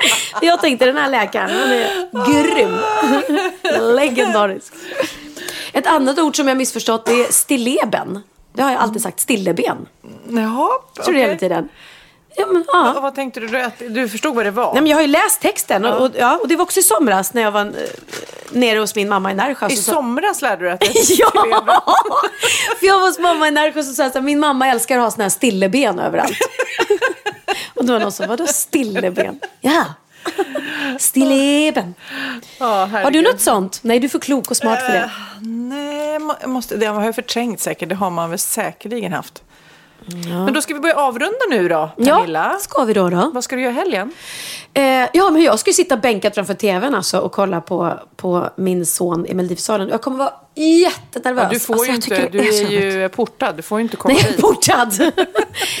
<laughs> Jag tänkte den här läkaren, han är grym. Legendarisk. Ett annat ord som jag missförstått är stilleben. Det har jag alltid sagt, stilleben.
Jaha,
Tror du hela tiden? Ja, men, ja.
Och vad tänkte du? Att du förstod vad det var?
Nej, men jag har ju läst texten och, och, ja, och det var också i somras när jag var eh, nere hos min mamma i Närsjö.
I somras lärde du att det <laughs>
Ja! För jag var hos mamma i Närsjö och sa här, min mamma älskar att ha såna här stilleben överallt. <laughs> och då var någon som, vadå stilleben? Ja, stilleben.
Ja,
Har du något sånt? Nej, du är för klok och smart för det.
Eh, Nej, må- måste, det har jag förträngt säkert. Det har man väl säkerligen haft. Men då ska vi börja avrunda nu då, Pernilla.
Ja, ska vi då då?
Vad ska du göra helgen?
Eh, ja, men jag ska ju sitta bänkad framför tvn alltså och kolla på, på min son i Melodifestivalen. Jag kommer vara jättenervös.
Ja, du får
Alltså,
inte, du är,
jobbigt.
ju portad. Du får ju inte komma
Nej, jag är portad. <laughs>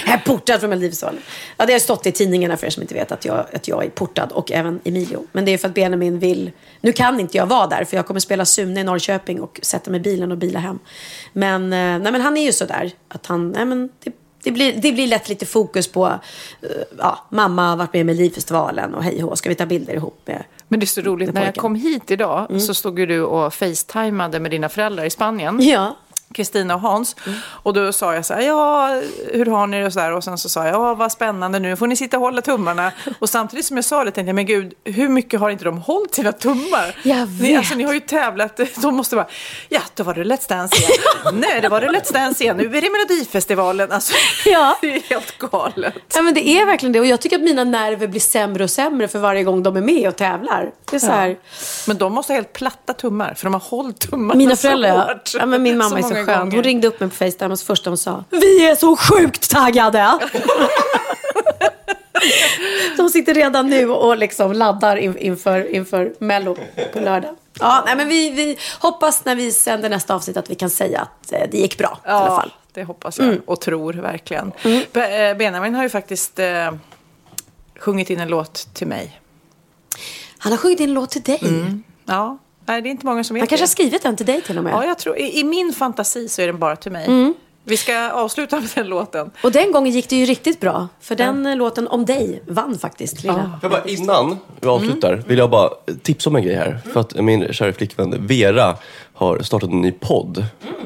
jag är portad från Melodifestivalen. Ja, det har stått i tidningarna för er som inte vet att jag, att jag är portad och även Emilio. Men det är för att Benjamin vill... Nu kan inte jag vara där för jag kommer spela Sune i Norrköping och sätta mig i bilen och bila hem. Men, eh, nej, men han är ju sådär att han... Nej, men det, det, blir, det blir lätt lite fokus på... eh, ja, mamma har varit med i Melodifestivalen och hej och ska vi ta bilder ihop med...
Men det är så roligt, när jag kom hit idag så stod ju du och facetimade med dina föräldrar i Spanien.
Ja.
Kristina och Hans. Och då sa jag så här, ja, hur har ni det och så här. Och sen så sa jag, ja, vad spännande nu, får ni sitta och hålla tummarna. Och samtidigt som jag sa det tänkte jag, men gud, hur mycket har inte de hållit sina tummar?
Jag
Ni,
vet.
alltså, ni har ju tävlat, <laughs> de måste bara, ja, då var det Let's Dance igen. <laughs> Nej, det var det Let's Dance igen, nu är det Melodifestivalen. Alltså,
Ja. <laughs>
det är helt galet.
Ja men det är verkligen det. Och jag tycker att mina nerver blir sämre och sämre för varje gång de är med och tävlar. Det är så här...
Men de måste ha helt platta tummar, för de har hållit tummarna
Mina
så
föräldrar, ja.
hårt.
ja. men min mamma är så
många
skön.
gånger.
Hon ringde upp mig på Facetime och så första hon sa. Vi är så sjukt taggade! <laughs> De sitter redan nu och liksom laddar in, inför, inför Mello på lördag. Ja, nej, men vi, vi hoppas när vi sänder nästa avsnitt att vi kan säga att eh, det gick bra i alla
Ja,
fall.
det hoppas jag
Mm.
och tror verkligen. Be- eh, Benjamin har ju faktiskt eh, sjungit in en låt till mig.
Han har sjungit in en låt till dig.
Ja, nej, det är inte många som vet
Han kanske har skrivit den till dig till och med.
Ja, jag tror, i, I min fantasi så är den bara till mig.
Mm.
Vi ska avsluta med den låten.
Och den gången gick det ju riktigt bra. För den eh, låten om dig vann faktiskt. Lilla.
Får jag bara, innan vi avslutar vill jag bara tipsa om en grej här. För att min kära flickvän Vera har startat en ny podd.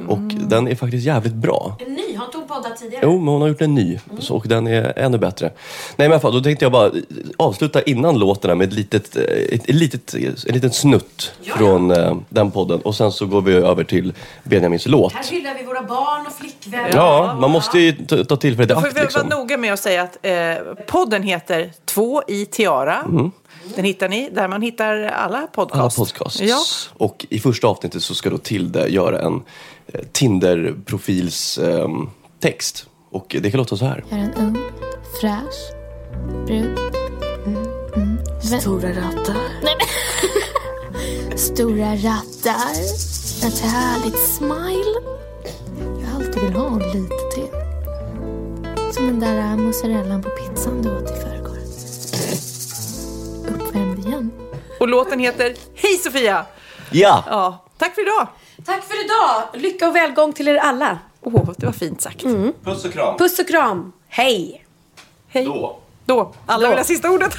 Och den är faktiskt jävligt bra.
En ny, har inte poddat tidigare?
Jo, men hon har gjort en ny så, och den är ännu bättre. Nej, men i alla fall, då tänkte jag bara avsluta innan låten här med ett litet, eh, ett, ett litet, en liten snutt från eh, den podden. Och sen så går vi över till Benjamins låt.
Här hyllar vi våra barn och flickvänner.
Ja, man måste ju ta, ta tillfället i akt
vi
liksom.
vara noga med att säga att eh, podden heter Två i Tiara.
Mm.
Den hittar ni där man hittar alla podcast.
Alla podcasts.
Ja.
Och i första avsnittet så ska då Tilde göra en eh, Tinder-profils ehm, text. Och det kan låta så här.
Jag är en ung, fräsch, brud. Stora rattar. Nej, men. <laughs> Stora rattar. Ett härligt smile. Jag har alltid velat ha lite till. Som den där mozzarellan på pizzan du åt i förrgår. Uppvärmd igen.
Och låten heter Hej Sofia!
Ja!
Ja, tack för idag!
Tack för idag! Lycka och välgång till er alla.
Åh, det var fint sagt.
Puss och kram.
Puss och kram. Hej!
Hej.
Då.
Då. Alla vill ha sista ordet. <laughs>